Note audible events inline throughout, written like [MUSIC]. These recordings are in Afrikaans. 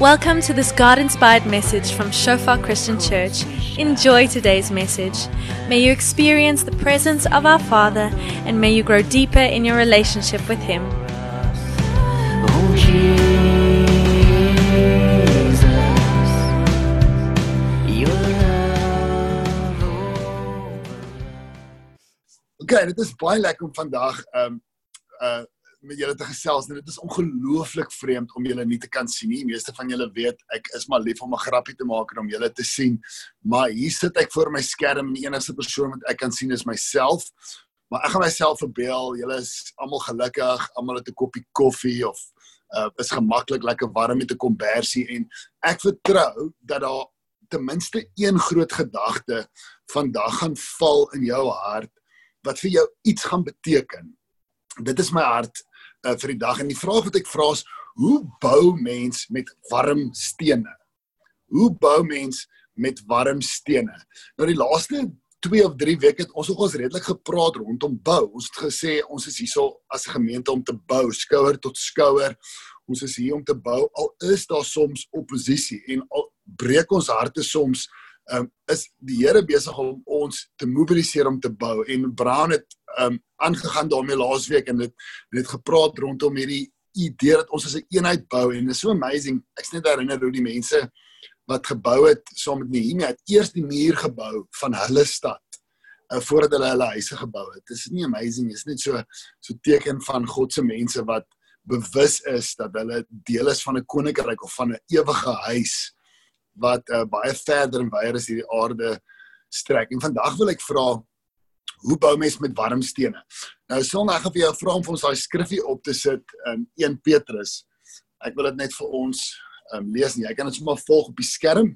Welcome to this God inspired message from Shofar Christian Church. Enjoy today's message. May you experience the presence of our Father and may you grow deeper in your relationship with Him. Okay, dit is baie lekker om um uh met julle te gesels. En dit is ongelooflik vreemd om julle nie te kan sien nie. Meeste van julle weet ek is maar lief om 'n grappie te maak en om julle te sien. Maar hier sit ek voor my skerm en die enigste persoon wat ek kan sien is myself. Maar ek gaan myself verbeel. Julle is almal gelukkig, almal het 'n koppie koffie of uh is gemaklik lekker warm met 'n kombersie en ek vertrou dat daar ten minste een groot gedagte vandag gaan val in jou hart wat vir jou iets gaan beteken. Dit is my hart uh, vir die dag en die vraag wat ek vra is hoe bou mens met warm stene? Hoe bou mens met warm stene? Nou die laaste 2 of 3 weke het ons ook ons redelik gepraat rondom bou. Ons het gesê ons is hierso as 'n gemeente om te bou, skouer tot skouer. Ons is hier om te bou al is daar soms oppositie en al breek ons harte soms um, is die Here besig om ons te mobiliseer om te bou en Brown het um aangegaan daarmee laasweek en dit het gepraat rondom hierdie idee dat ons as 'n eenheid bou en dit is so amazing. Ek sê net herinner hoe die mense wat gebou het saam met Nehemia het eers die muur gebou van hulle stad uh, voordat hulle hulle huise gebou het. Dit is nie amazing, dit is net so so teken van God se mense wat bewus is dat hulle deel is van 'n koninkryk of van 'n ewige huis wat uh, baie verder en wyer as hierdie aarde strek. En vandag wil ek vra hoe bou mens met warm stene? Nou Sondag gaan vir jou vra om vir ons daai skriffie op te sit in 1 Petrus. Ek wil dit net vir ons um, lees en jy kan dit sommer volg op die skerm.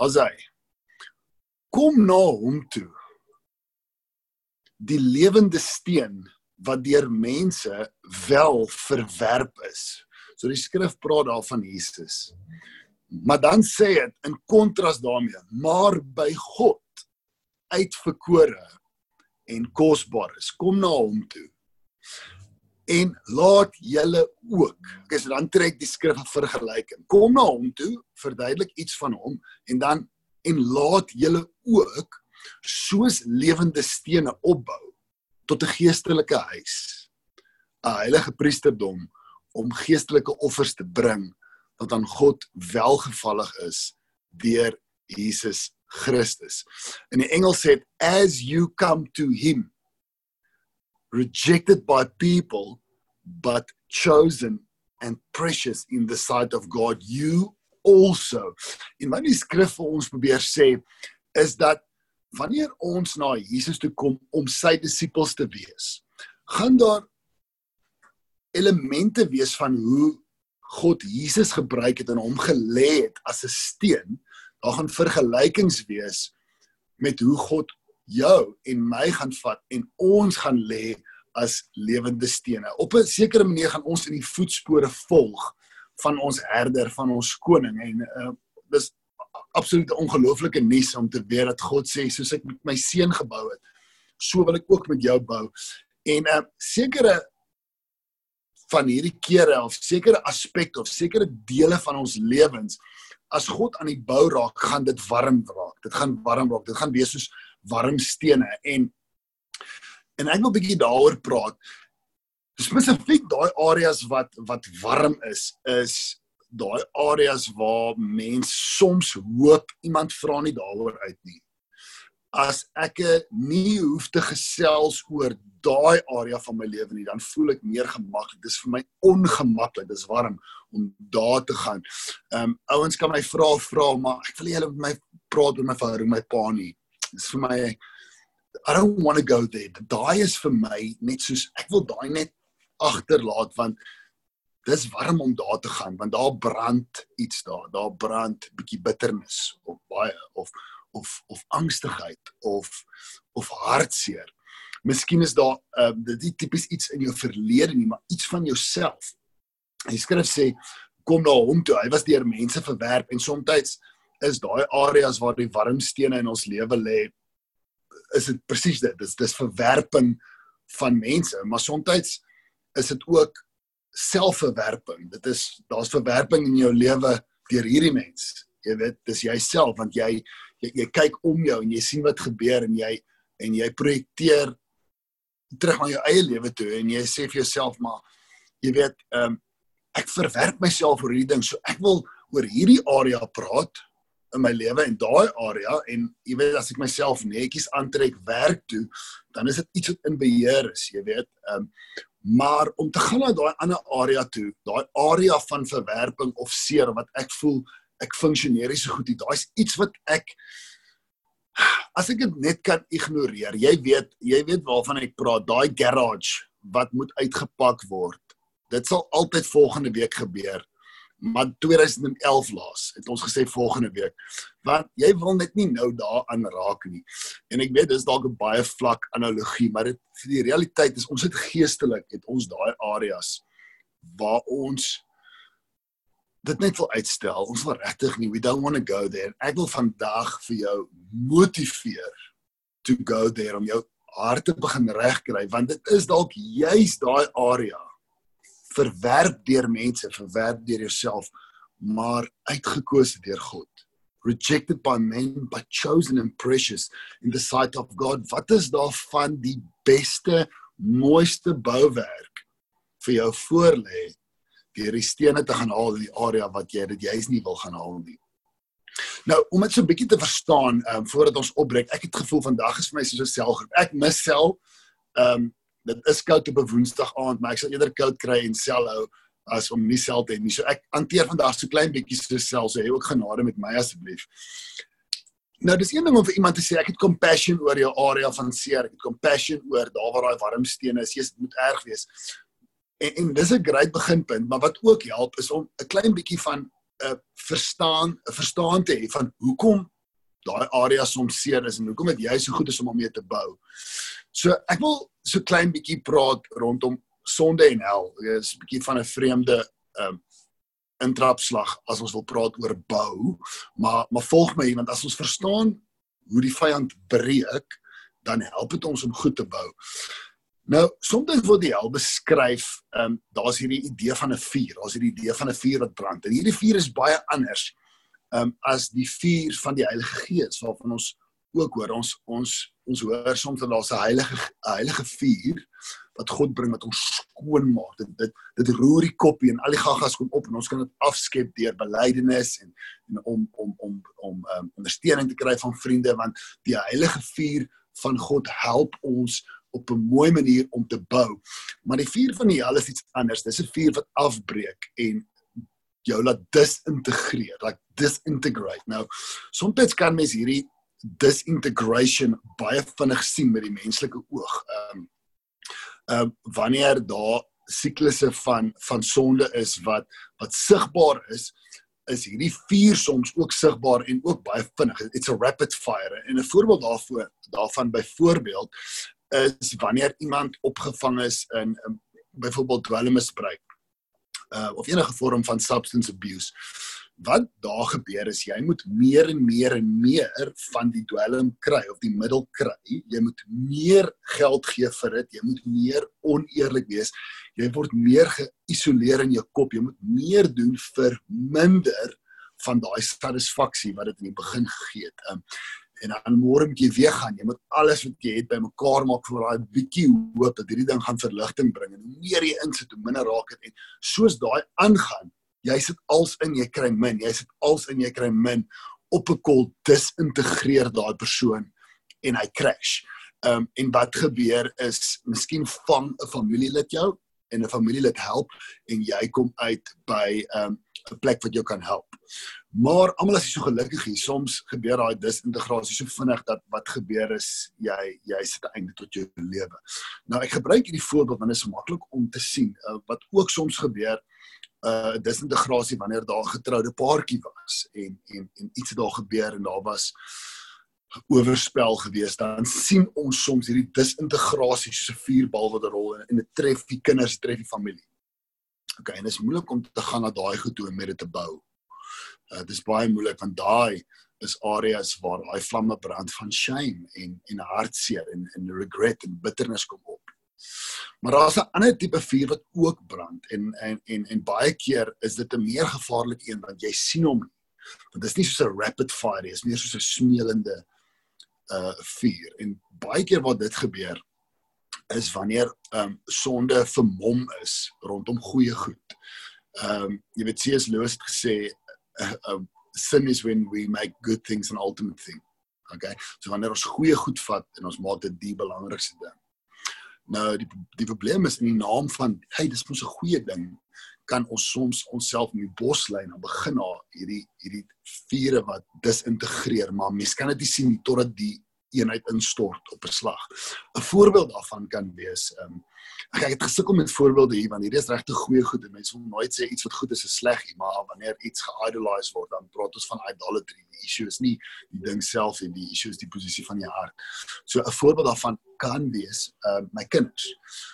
As hy kom na hom toe. Die lewende steen wat deur mense wel verwerp is. So die skrif praat daarvan Jesus. Maar dan sê dit in kontras daarmee, maar by God uitverkore en kosbaar is. Kom na hom toe. En laat julle ook. Okay, so dan trek die skrif vergelyking. Kom na hom toe, verduidelik iets van hom en dan en laat julle ook soos lewende stene opbou tot 'n geestelike huis. 'n Heilige priesterdom om geestelike offers te bring wat aan God welgevallig is deur Jesus Christus. In die Engels sê as you come to him rejected by people but chosen and precious in the sight of God you also. En wat die skrif vir ons probeer sê is dat wanneer ons na Jesus toe kom om sy disippels te wees, gaan daar elemente wees van hoe God Jesus gebruik het en hom gelê het as 'n steen daar gaan vergelykings wees met hoe God jou en my gaan vat en ons gaan lê as lewende stene. Op 'n sekere manier gaan ons in die voetspore volg van ons herder, van ons koning en uh, dis absoluut ongelooflike nuus om te weet dat God sê soos ek met my seun gebou het, so wil ek ook met jou bou. En 'n uh, sekere van hierdie kere of sekere aspekte of sekere dele van ons lewens as God aan die bou raak, gaan dit warm raak. Dit gaan warm raak. Dit gaan wees soos warm stene en en ek wil bietjie daaroor praat. Spesifiek daai areas wat wat warm is, is daai areas waar mens soms hoop iemand vra nie daaroor uit nie. As ek nie hoef te gesels oor daai area van my lewe nie, dan voel ek meer gemaklik. Dit is vir my ongemaklik. Dit is warm om daar te gaan. Ehm um, ouens kan my vra vra, maar ek wil nie hulle met my praat oor my vader en my pa nie. Dit is vir my I don't want to go there. Daai is vir my net soos ek wil daai net agterlaat want dis warm om daar te gaan want daar brand iets daar. Daar brand bietjie bitternis of baie of of of angstigheid of of hartseer. Miskien is daar ehm uh, dit tipies iets in jou verlede nie, maar iets van jouself. Die skrif sê kom na hom toe. Hy was deur mense verwerp en soms is daai areas waar die warm stene in ons lewe lê is dit presies dit. Dis dis verwerping van mense, maar soms is dit ook selfverwerping. Dit is daar's verwerping in jou lewe deur hierdie mens. Jy weet, dis jouself want jy, jy jy kyk om jou en jy sien wat gebeur en jy en jy projekteer terug na jou eie lewe toe en jy sê vir jouself maar jy weet, ehm um, ek verwerp myself oor hierdie ding. So ek wil oor hierdie area praat in my lewe en daai area en jy weet as ek myself netjies aantrek werk toe, dan is dit iets wat in beheer is, jy weet. Ehm um, maar om te gaan na daai ander area toe, daai area van verwerping of seer wat ek voel ek funksioneer nie so goed nie. Daar's iets wat ek as ek dit net kan ignoreer. Jy weet, jy weet waarvan ek praat. Daai garage wat moet uitgepak word. Dit sal altyd volgende week gebeur maar 2011 laas het ons gesê volgende week want jy wil net nie nou daaraan raak nie en ek weet dis dalk 'n baie vlak analogie maar dit die realiteit is ons het geestelik het ons daai areas waar ons dit net wil uitstel ons wil regtig nie we don't want to go there ek wil vandag vir jou motiveer to go there om jou hart te begin regkry want dit is dalk juis daai area verwerp deur mense, verwerp deur jouself, maar uitgekose deur God. Rejected by men but chosen and precious in the sight of God. Wat is daarvan die beste, mooiste bouwerk vir jou voorlê deur die stene te gaan haal in die area wat jy dit jy's nie wil gaan haal nie. Nou, om dit so 'n bietjie te verstaan, ehm um, voordat ons opbreek, ek het gevoel vandag is vir my so 'n selgroep. Ek mis self ehm um, dit is koud op 'n Woensdag aand, maar ek sal eerder koud kry en sel hou as om nie sel te hê nie. So ek hanteer vandag so klein bietjie so sel, so hê ook genade met my asseblief. Nou dis een ding om vir iemand te sê ek het compassion oor jou area van seer, ek het compassion oor daar waar daai warm stene is, Jesus moet erg wees. En, en dis 'n great beginpunt, maar wat ook help is om 'n klein bietjie van 'n uh, verstaan, 'n verstaan te hê van hoekom daai area soms seer is en hoekom dit jy so goed is om hom mee te bou. So ek wil so klein bietjie praat rondom sonde en hel. Dit is 'n bietjie van 'n vreemde ehm um, intrapslag as ons wil praat oor bou, maar maar volg my want as ons verstaan hoe die vyand breek, dan help dit ons om goed te bou. Nou, soms word die hel beskryf, ehm um, daar's hierdie idee van 'n vuur, daar's hierdie idee van 'n vuur wat brand. En hierdie vuur is baie anders ehm um, as die vuur van die Heilige Gees waarvan ons ook hoor ons ons ons hoor soms dat daar's 'n heilige heilige vuur wat God bring wat ons skoon maak. Dit dit dit roer die koppie en al die gaggas kom op en ons kan dit afskep deur belydenis en en om om om om um, ondersteuning te kry van vriende want die heilige vuur van God help ons op 'n mooi manier om te bou. Maar die vuur van die hel is iets anders. Dis 'n vuur wat afbreek en jou laat disintegreer, like disintegrate. Nou, soms kan mens hierdie disintegration baie vinnig sien met die menslike oog. Ehm um, ehm um, wanneer daar siklusse van van sonde is wat wat sigbaar is, is hierdie vuur soms ook sigbaar en ook baie vinnig. It's a rapid fire. En 'n voorbeeld daarvoor daarvan byvoorbeeld is wanneer iemand opgevang is in, in byvoorbeeld dwelmmisbruik uh, of enige vorm van substance abuse wat daar gebeur is jy moet meer en meer en meer van die dwelm kry of die middel kry. Jy moet meer geld gee vir dit. Jy moet meer oneerlik wees. Jy word meer geïsoleer in jou kop. Jy moet meer doen vir minder van daai satisfaksie wat dit in die begin gegee het. Um, en dan môre moet jy weer gaan. Jy moet alles wat jy het bymekaar maak vir daai bietjie hoop dat hierdie ding gaan verligting bring. En hoe meer jy insit, hoe minder raak dit. En soos daai aangaan, jy sit als in jy kry min jy sit als in jy kry min op 'n kol disintegreer daai persoon en hy crash. Ehm um, en wat gebeur is miskien vang 'n familielid jou en 'n familielid help en jy kom uit by ehm um, 'n plek wat jou kan help. Maar almal is so gelukkig hier. Soms gebeur daai disintegrasie so vinnig dat wat gebeur is jy jy sit einde tot jou lewe. Nou ek gebruik hierdie voorbeeld want dit is maklik om te sien uh, wat ook soms gebeur uh disintegrasie wanneer daar 'n getroude paartjie was en en en iets het daar gebeur en daar was oorspel gewees dan sien ons soms hierdie disintegrasie soos 'n vuurbal wat 'n rol in en dit tref die kinders tref die familie. Okay, en dit is moeilik om te gaan na daai goed toe en met dit te bou. Uh dis baie moeilik want daai is areas waar daai vlamme brand van shame en en hartseer en en regret en bitternis kom op. Maar daar's 'n ander tipe vuur wat ook brand en en en en baie keer is dit 'n meer gevaarlike een want jy sien hom. Want dit is nie soos 'n rapid fire nie, dit is meer soos 'n smeulende uh vuur. En baie keer wat dit gebeur is wanneer ehm um, sonde vermom is rondom goeie goed. Ehm um, jy weet C.S. Lewis het gesê uh, uh, sin is when we make good things an ultimate thing. Okay. So wanneer ons goeie goed vat en ons maak dit die belangrikste ding. Nou die die probleem is in die naam van hey, dis mos 'n goeie ding kan ons soms onsself in die bos lê en begin na hierdie hierdie vure wat disintegreer, maar mens kan dit nie sien totdat die eenheid instort op 'n slag. 'n Voorbeeld daarvan kan wees ehm um, Ek het gesukkel met voorbeelde hier want hierdie is regtig goeie goed en mense wil nooit sê iets wat goed is is sleg nie, maar wanneer iets geidolize word, dan praat ons van idolatry. Die issue is nie die ding self nie, die issue is die posisie van jou hart. So 'n voorbeeld daarvan kan wees uh my kinders.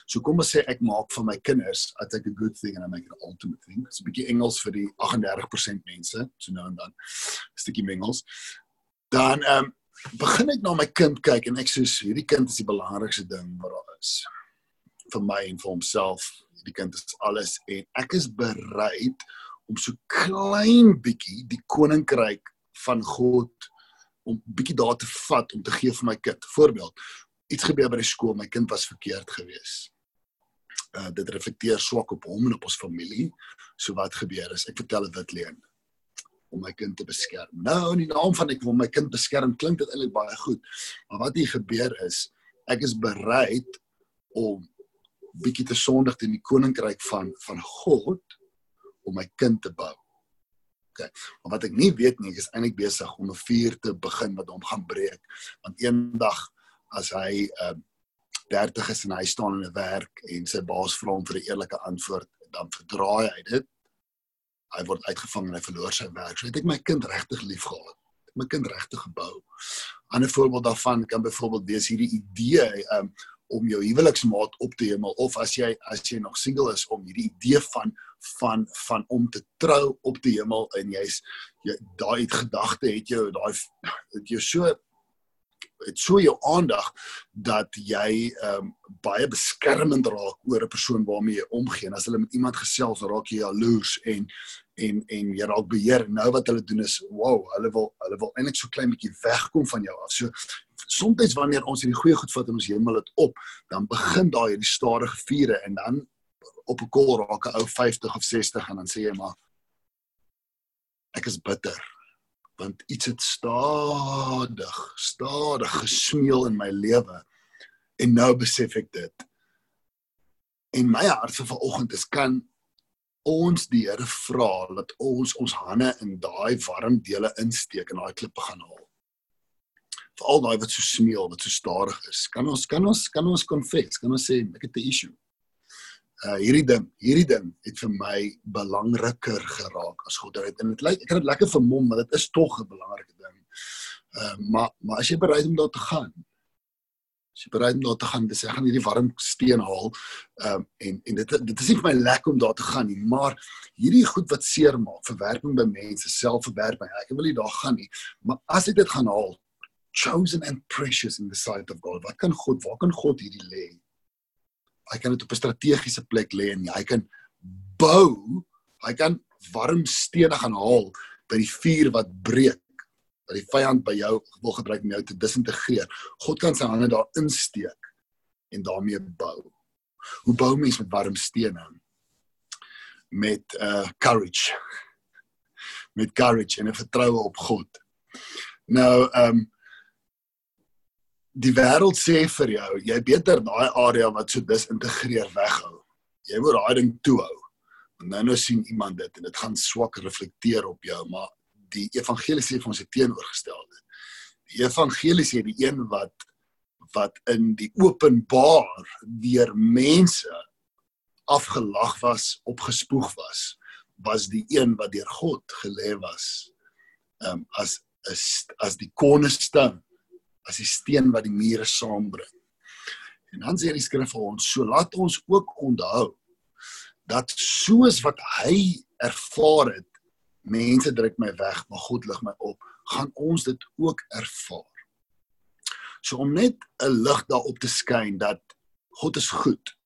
So kom ons sê ek maak van my kinders take a good thing and I make it ultimate thing. Dit's 'n bietjie Engels vir die 38% mense, so nou en dan. 'n Stukkie Engels. Dan ehm um, begin ek na my kind kyk en ek sê hierdie kind is die belangrikste ding wat daar is vir my en vir homself. Die kind is alles en ek is bereid om so klein bietjie die koninkryk van God om bietjie daar te vat om te gee vir my kind. Voorbeeld, iets gebeur by die skool, my kind was verkeerd geweest. Uh dit reflekteer swak op hom en op ons familie. So wat gebeur is ek vertel 'n wit leuen om my kind te beskerm. Nou in die naam van ek wil my kind beskerm, klink dit eintlik baie goed. Maar wat hier gebeur is ek is bereid om bietjie te sondig teen die koninkryk van van God om my kind te bou. OK. Maar wat ek nie weet nie, is eintlik besig om 'n vuur te begin wat hom gaan breek. Want eendag as hy uh 30 is en hy staan in 'n werk en sy baas vra hom vir 'n eerlike antwoord, dan verdraai hy dit. Hy word uitgevang en hy verloor sy werk. So het ek my kind regtig liefgehad. My kind regtig gebou. 'n Ander voorbeeld daarvan kan byvoorbeeld wees hierdie idee um om jou huweliksmaat op te hemel of as jy as jy nog single is om hierdie idee van van van om te trou op te hemel en jy's jy daai gedagte het jou daai het jou so het so jou aandag dat jy ehm um, baie beskermend raak oor 'n persoon waarmee jy omgee. As hulle met iemand gesels, raak jy jaloers en en en jy raak beheer. Nou wat hulle doen is, wow, hulle wil hulle wil eintlik so klein bietjie wegkom van jou af. So soms wanneer ons hierdie goeie goed vat en ons hemel dit op, dan begin daai hierdie stadige vure en dan op 'n kol raak 'n ou 50 of 60 en dan sê jy maar ek is bitter want iets het stadig, stadig gesmeel in my lewe en nou besef ek dit. En my hart vir vanoggend is kan ons die Here vra dat ons ons hande in daai warm dele insteek en daai klippe gaan haal veral daai wat so smeel, wat so stadig is. Kan ons kan ons kan ons confess, kan ons sê ek het 'n issue. Uh hierdie ding, hierdie ding het vir my belangriker geraak as God het en dit lyk ek kan dit lekker vermom, maar dit is tog 'n belangrike ding. Uh maar maar as jy bereid om daar te gaan, as jy bereid om daar te gaan, dis ek gaan hierdie warm steen haal. Um en en dit dit is nie vir my lekker om daar te gaan nie, maar hierdie goed wat seermaak, verwerping by mense, selfverwerping, ek wil nie daar gaan nie, maar as ek dit gaan haal, chosen and precious in the sight of God. Wat kan God, waar kan God hierdie lê? Hy kan dit op 'n strategiese plek lê en hy kan bou, hy kan warm stene gaan haal by die vuur wat breek wat die vyand by jou wil gebruik om jou te disintegreer. God kan sy hande daar insteek en daarmee bou. Hoe bou mens met warm stene? Met uh courage. Met courage en 'n vertroue op God. Nou, ehm um, die wêreld sê vir jou, jy beter daai area wat so disintegreer weghou. Jy moet daai ding toehou. En nou nou sien iemand dit en dit gaan swak reflekteer op jou, maar die evangelie sê vir ons die teenoorgestelde. Die evangelie sê die een wat wat in die openbaar deur mense afgelag was, opgespoeg was, was die een wat deur God gelê was. Ehm um, as is as die kornerstone as die steen wat die mure saambring. En dan sê die skrif vir ons, so laat ons ook onthou dat soos wat hy ervaar het, mense druk my weg, maar God lig my op, gaan ons dit ook ervaar. So om net 'n lig daarop te skyn dat God is goed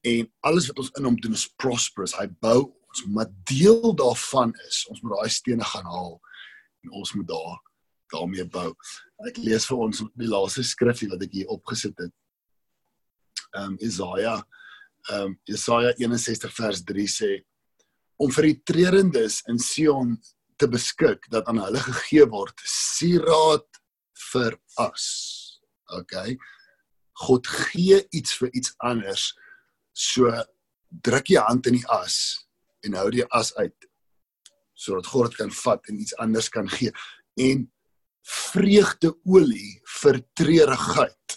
en alles wat ons in hom doen is prosperous. Hy bou ons, maar deel daarvan is ons moet daai stene gaan haal en ons moet daar daarmee bou. Ek lees vir ons die laaste skrifgie wat ek hier opgesit het. Ehm um, Jesaja ehm um, Jesaja 61 vers 3 sê om vir die trerendes in Sion te beskik dat aan hulle gegee word sieraad vir as. OK. God gee iets vir iets anders. So druk jy hand in die as en hou die as uit sodat God dit kan vat en iets anders kan gee. En vreugdeolie vir treurigheid.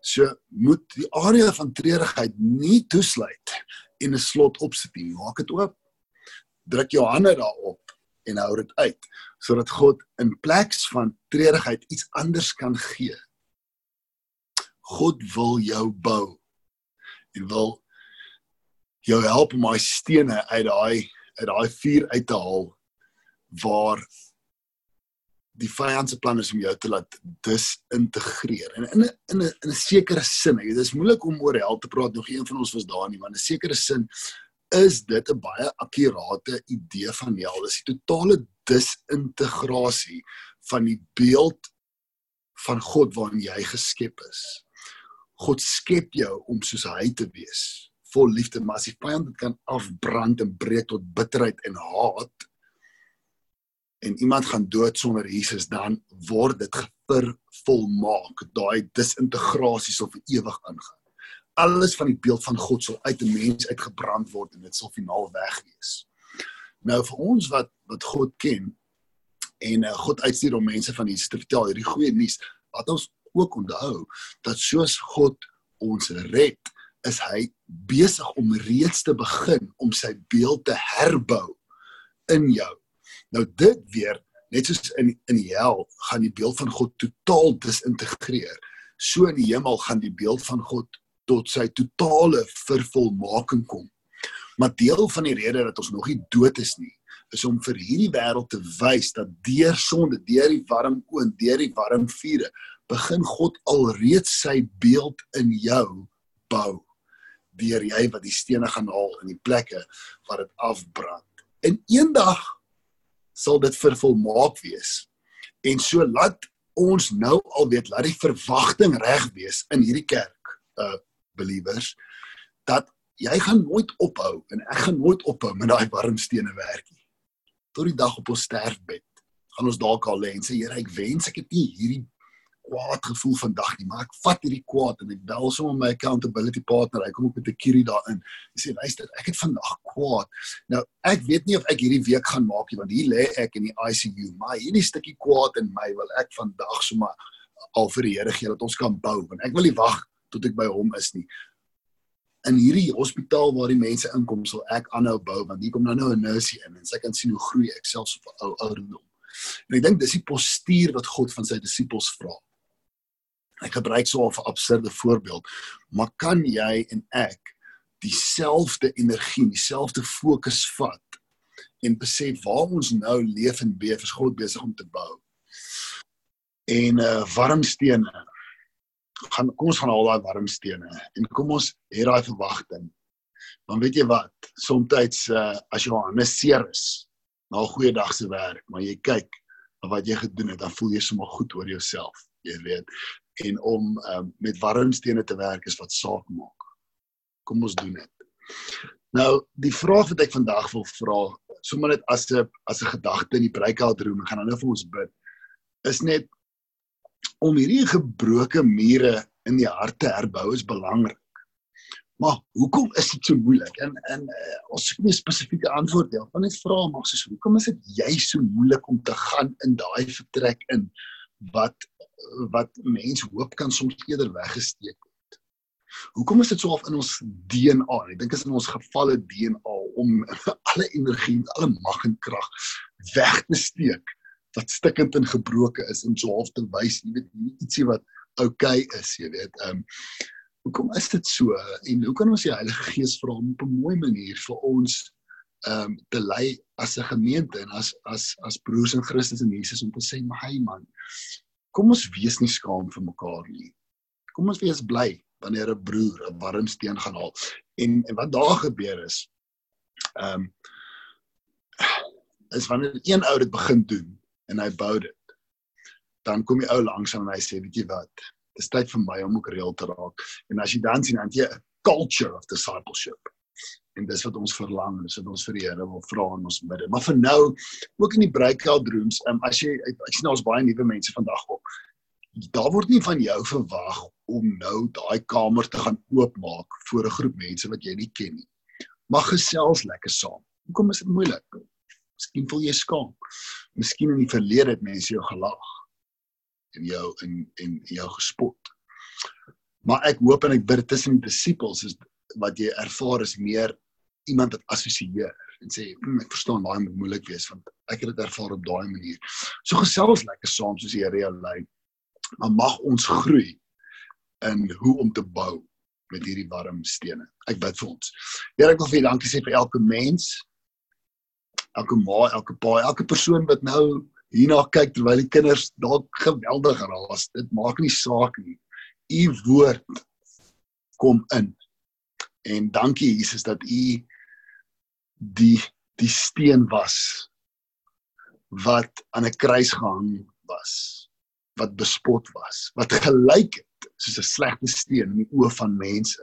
So moet die area van treurigheid nie toesluit en 'n slot opsit nie. Maak dit oop. Druk jou hande daarop en hou dit uit sodat God in plek van treurigheid iets anders kan gee. God wil jou bou en wil jou help om daai stene uit daai uit daai vuur uit te haal waar die vyand se plan is om jou te laat disintegreer. En in 'n in 'n in 'n sekere sin, dit is moeilik om oor hel te praat, nog een van ons was daar nie, maar in 'n sekere sin is dit 'n baie akkurate idee van hel. Dis die totale disintegrasie van die beeld van God waarin jy geskep is. God skep jou om soos hy te wees, vol liefde, maar as die vyand dit kan afbrand en breek tot bitterheid en haat, en iemand gaan dood sonder Jesus dan word dit vervolmaak daai disintegrasie sal vir ewig aangaan alles van die beeld van God sal uit 'n mens uitgebrand word en dit sal finaal weg wees nou vir ons wat wat God ken en uh, God uitstuur om mense van Jesus te vertel hierdie goeie nuus wat ons ook onthou dat soos God ons red is hy besig om reeds te begin om sy beeld te herbou in jou Nou dit weer net soos in in die hel gaan die beeld van God totaal disintegreer. So in die hemel gaan die beeld van God tot sy totale vervolmaking kom. Maar deel van die rede dat ons nog nie dood is nie, is om vir hierdie wêreld te wys dat deur sonde, deur die warm oond, deur die warm vure, begin God alreeds sy beeld in jou bou deur jy wat die stene gaan haal in die plekke waar dit afbrand. En eendag sal dit vervolmaak wees. En so laat ons nou al weet, laat die verwagting reg wees in hierdie kerk, uh believers, dat jy gaan nooit ophou en ek gaan nooit ophou met daai warm stene werk nie. Tot die dag op ons sterfbed gaan ons dalk al lê en sê Here, ek wens ek het nie hierdie kwaad gevoel vandag nie, maar ek vat hierdie kwaad en ek bel sommer my accountability partner. Hy kom ook met 'n kierie daarin. Hy sê luister, ek het vandag kwaad. Nou, ek weet nie of ek hierdie week gaan maak nie want hier lê ek in die ICU, maar hierdie stukkie kwaad in my wil ek vandag sommer al vir die Here gee dat ons kan bou want ek wil nie wag tot ek by hom is nie. In hierdie hospitaal waar die mense inkom, sal ek aanhou bou want hier kom nou nou 'n nurse in en sy kan sien hoe groei ek selfs op 'n ou ouderdom. En ek dink dis die postuur wat God van sy disippels vra. Ek gebruik so 'n absurde voorbeeld, maar kan jy en ek dieselfde energie, dieselfde fokus vat en besef waar ons nou leef en beef is God besig om te bou. En uh warm stene. Gaan kom ons gaan al daai warm stene en kom ons het daai verwagting. Dan weet jy wat, soms uh as jou hande seer is na 'n goeie dag se werk, maar jy kyk wat jy gedoen het, dan voel jy sommer goed oor jouself, jy weet en om um, met warmstene te werk is wat saak maak. Kom ons doen dit. Nou, die vraag wat ek vandag wil vra, sommer net as 'n as 'n gedagte in die breakout room, gaan nou vir ons bid, is net om hierdie gebroke mure in die hart te herbou is belangrik. Maar hoekom is dit so moeilik? En en uh, ons soek nie 'n spesifieke antwoord nie. Want net vra maar soos hoekom is dit jy so moeilik om te gaan in daai vertrek in wat wat mense hoop kan soms eerder weggesteek word. Hoekom is dit so of in ons DNA? Ek dink is in ons gevalle DNA om [LAUGHS] alle energie, alle mag en krag weg te steek wat stikkend en gebroken is en so half te wys, jy weet, ietsie wat oukei okay is, jy weet. Ehm um, hoekom is dit so en hoe kan ons die Heilige Gees vra om op 'n mooi manier vir ons ehm um, te lei as 'n gemeente en as as as broers in Christus en Jesus om te sê, "My man, kom ons wees nie skaam vir mekaar nie. Kom ons wees bly wanneer 'n broer 'n warm steen gaan haal. En en wat daar gebeur is ehm um, is wanneer een ou dit begin doen en hy bou dit. Dan kom die ou langs en hy sê weet jy wat? Dis tyd vir my om ook reël te raak. En as jy dan sien dan jy 'n culture of discipleship. En dis wat ons verlang dis wat ons vir die Here wil vra in ons bidde maar vir nou ook in die breakout rooms um, as jy ek sien ons baie nuwe mense vandag op. Daar word nie van jou verwag om nou daai kamer te gaan oopmaak voor 'n groep mense wat jy nie ken nie. Mag gesels lekker saam. Hoekom is dit moeilik Miskien voel jy skaam. Miskien in die verlede het mense jou gelag en jou in en jou gespot. Maar ek hoop en ek bid tussen die disippels is wat jy ervaar is meer iemand wat assosieer en sê hm, ek verstaan daai moet moeilik wees want ek het dit ervaar op daai manier. So gesels lekker saam soos die Here jou lei. Maar mag ons groei in hoe om te bou met hierdie warm stene. Ek bid vir ons. Here ek wil vir dankie sê vir elke mens elke ma, elke pa, elke persoon wat nou hierna kyk terwyl die kinders dalk geweldig raas. Dit maak nie saak nie. U woord kom in. En dankie Jesus dat u die die steen was wat aan 'n kruis gehang was, wat bespot was, wat gelyk het soos 'n slegte steen in die oë van mense,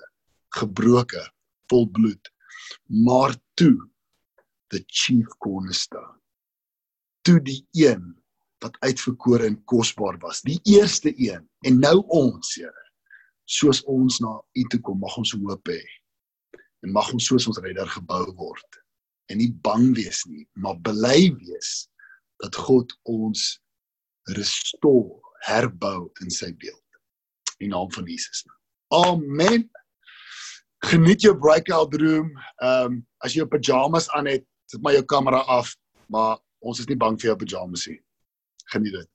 gebroke, vol bloed. Maar toe the chief cornerstone. Toe die een wat uitverkore en kosbaar was, die eerste een en nou ons, Here. Soos ons na U toe kom, mag ons hoop hê. En mag ons soos ons redder gebou word en nie bang wees nie, maar bely wees dat God ons restore, herbou in sy beeld. In naam van Jesus. Amen. Geniet jou breakout room. Ehm um, as jy jou pyjamas aan het, sit maar jou kamera af, maar ons is nie bang vir jou pyjamas nie. Geniet dit.